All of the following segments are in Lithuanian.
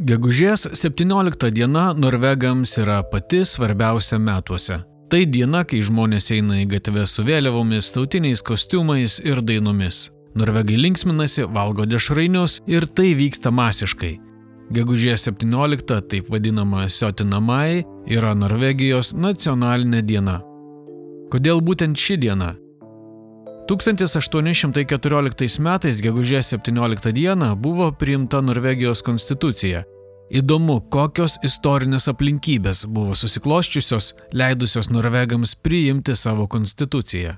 Gegužės 17 diena norvegams yra pati svarbiausia metuose. Tai diena, kai žmonės eina į gatvę su vėliavomis, tautiniais kostiumais ir dainomis. Norvegai linksminasi, valgo dešrainius ir tai vyksta masiškai. Gegužės 17, taip vadinama Siotinamai, yra Norvegijos nacionalinė diena. Kodėl būtent ši diena? 1814 metais gegužės 17 dieną buvo priimta Norvegijos konstitucija. Įdomu, kokios istorinės aplinkybės buvo susikloščiusios, leidusios norvegams priimti savo konstituciją.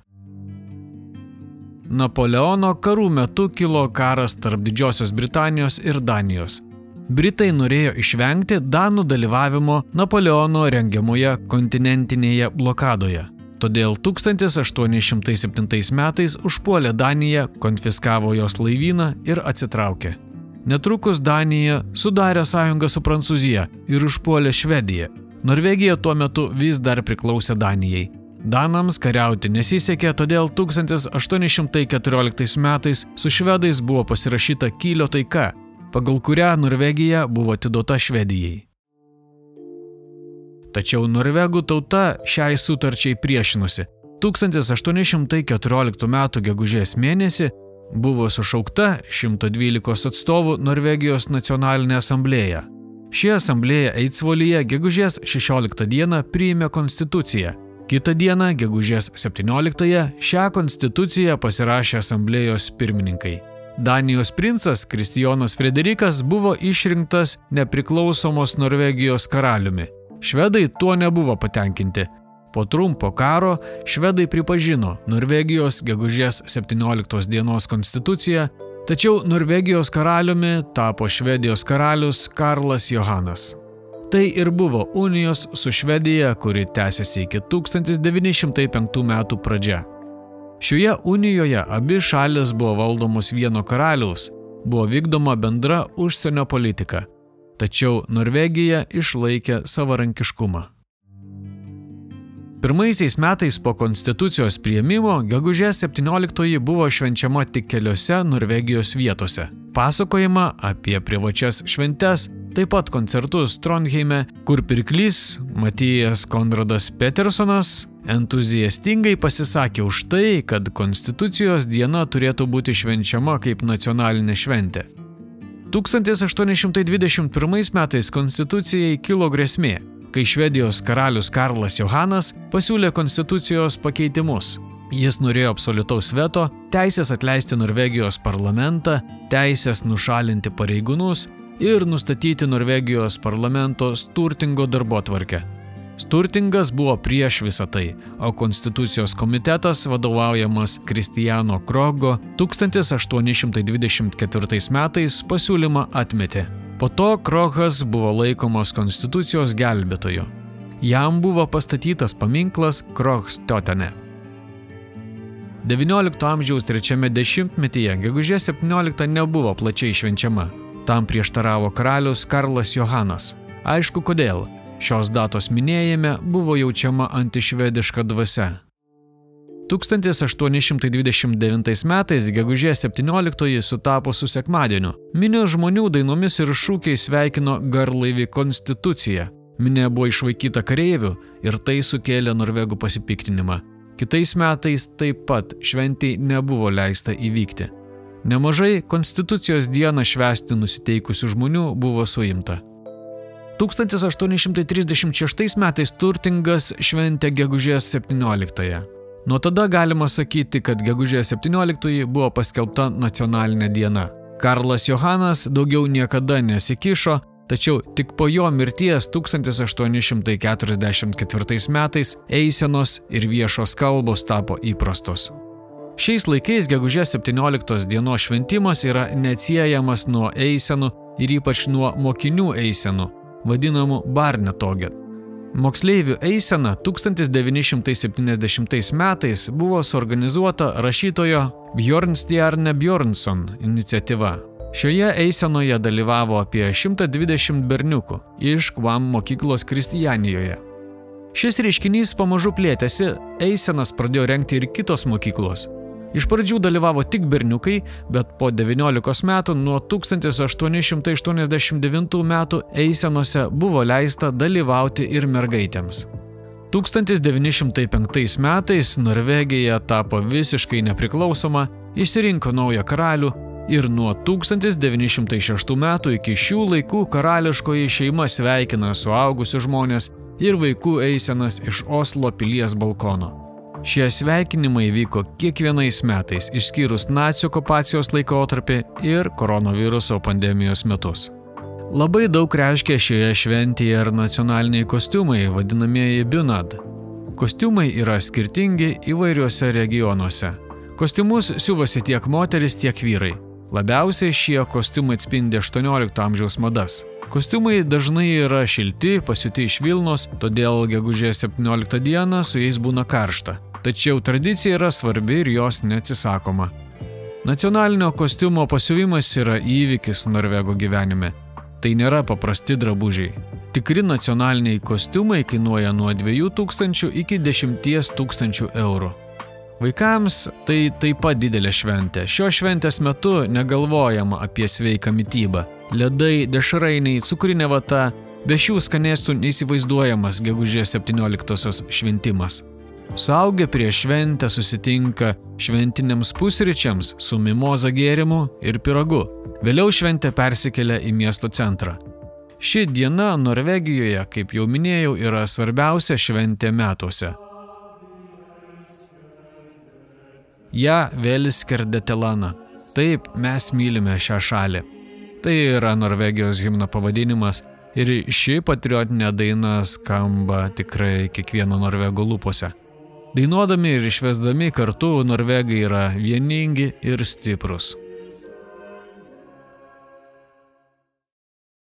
Napoleono karų metu kilo karas tarp Didžiosios Britanijos ir Danijos. Britai norėjo išvengti Danų dalyvavimo Napoleono rengiamoje kontinentinėje blokadoje. Todėl 1807 metais užpuolė Daniją, konfiskavo jos laivyną ir atsitraukė. Netrukus Danija sudarė sąjungą su Prancūzija ir užpuolė Švediją. Norvegija tuo metu vis dar priklausė Danijai. Danams kariauti nesisekė, todėl 1814 metais su švedais buvo pasirašyta Kylio taika, pagal kurią Norvegija buvo atiduota Švedijai. Tačiau norvegų tauta šiai sutarčiai priešinosi. 1814 m. gegužės mėnesį buvo sušaukta 112 atstovų Norvegijos nacionalinė asamblėja. Ši asamblėja Eidsvolyje gegužės 16 dieną priėmė konstituciją. Kita diena, gegužės 17-ąją, šią konstituciją pasirašė asamblėjos pirmininkai. Danijos princas Kristijonas Frederikas buvo išrinktas nepriklausomos Norvegijos karaliumi. Švedai tuo nebuvo patenkinti. Po trumpo karo švedai pripažino Norvegijos gegužės 17 dienos konstituciją, tačiau Norvegijos karaliumi tapo Švedijos karalius Karlas Johanas. Tai ir buvo unijos su Švedija, kuri tęsiasi iki 1905 metų pradžia. Šioje unijoje abi šalis buvo valdomos vieno karaliaus, buvo vykdoma bendra užsienio politika tačiau Norvegija išlaikė savarankiškumą. Pirmaisiais metais po konstitucijos prieimimo gegužės 17 buvo švenčiama tik keliose Norvegijos vietose. Pasakojama apie privačias šventes, taip pat koncertus Trondheime, kur pirklys Matijas Konradas Petersonas entuziastingai pasisakė už tai, kad konstitucijos diena turėtų būti švenčiama kaip nacionalinė šventė. 1821 metais konstitucijai kilo grėsmė, kai Švedijos karalius Karlas Johanas pasiūlė konstitucijos pakeitimus. Jis norėjo absoliutaus veto, teisės atleisti Norvegijos parlamentą, teisės nušalinti pareigūnus ir nustatyti Norvegijos parlamento turtingo darbo tvarkę. Sturtingas buvo prieš visą tai, o Konstitucijos komitetas vadovaujamas Kristijano Krogo 1824 metais pasiūlymą atmetė. Po to Krogas buvo laikomas Konstitucijos gelbėtoju. Jam buvo pastatytas paminklas Krogstotene. XIX amžiaus trečiame dešimtmetyje gegužės 17 nebuvo plačiai švenčiama. Tam prieštaravo karalius Karlas Johanas. Aišku kodėl Šios datos minėjime buvo jaučiama antišvediška dvasia. 1829 metais gegužės 17 sutapo su sekmadieniu. Minio žmonių dainomis ir šūkiais sveikino garlaivį konstituciją. Minė buvo išvaikyta kareivių ir tai sukėlė norvegų pasipiktinimą. Kitais metais taip pat šventiai nebuvo leista įvykti. Nemažai konstitucijos dieną švesti nusiteikusių žmonių buvo suimta. 1836 metais turtingas šventė gegužės 17-ąją. Nuo tada galima sakyti, kad gegužės 17 buvo paskelbta nacionalinė diena. Karlas Johanas daugiau niekada nesikišo, tačiau tik po jo mirties 1844 metais eisenos ir viešos kalbos tapo įprastos. Šiais laikais gegužės 17 dienos šventimas yra neatsiejamas nuo eisenų ir ypač nuo mokinių eisenų, vadinamų Barnetoget. Moksleivių eisena 1970 metais buvo suorganizuota rašytojo Bjornstjarne Bjornson iniciatyva. Šioje eisenoje dalyvavo apie 120 berniukų iš Kvam mokyklos Kristijanijoje. Šis reiškinys pamažu plėtėsi, eisenas pradėjo renkti ir kitos mokyklos. Iš pradžių dalyvavo tik berniukai, bet po 19 metų nuo 1889 metų eisenose buvo leista dalyvauti ir mergaitėms. 1905 metais Norvegija tapo visiškai nepriklausoma, išsirinko naują karalių ir nuo 1906 metų iki šių laikų karališkoji šeima sveikina suaugusius žmonės ir vaikų eisenas iš Oslo pilies balkono. Šie sveikinimai vyko kiekvienais metais, išskyrus nacijų okupacijos laikotarpį ir koronaviruso pandemijos metus. Labai daug reiškia šioje šventėje ir nacionaliniai kostiumai, vadinamieji Bunad. Kostiumai yra skirtingi įvairiuose regionuose. Kostiumus siuvasi tiek moteris, tiek vyrai. Labiausiai šie kostiumai atspindi 18 amžiaus madas. Kostiumai dažnai yra šilti, pasiūti iš Vilnos, todėl gegužės 17 dieną su jais būna karšta. Tačiau tradicija yra svarbi ir jos neatsisakoma. Nacionalinio kostiumo pasiuvimas yra įvykis Norvego gyvenime. Tai nėra paprasti drabužiai. Tikri nacionaliniai kostiumai kainuoja nuo 2000 iki 10 tūkstančių eurų. Vaikams tai taip pat didelė šventė. Šio šventės metu negalvojama apie sveiką mytybą. Ledai, dešrainiai, cukrinė vata, be šių skanėstų neįsivaizduojamas gegužės 17-osios šventimas. Saugę prieš šventę susitinka šventiniams pusryčiams su mimoza gėrimu ir piragu. Vėliau šventė persikelia į miesto centrą. Ši diena Norvegijoje, kaip jau minėjau, yra svarbiausia šventė metuose. Ja Veliskerdėtelana. Taip, mes mylime šią šalį. Tai yra Norvegijos himno pavadinimas ir ši patriotinė daina skamba tikrai kiekvieno norvego lūpose. Dainuodami ir išvesdami kartu norvegai yra vieningi ir stiprus.